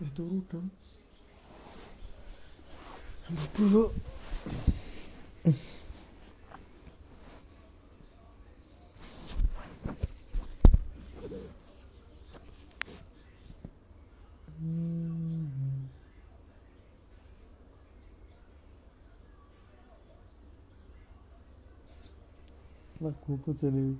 Eu Estou lutando. Estou. La culpa, Zenei.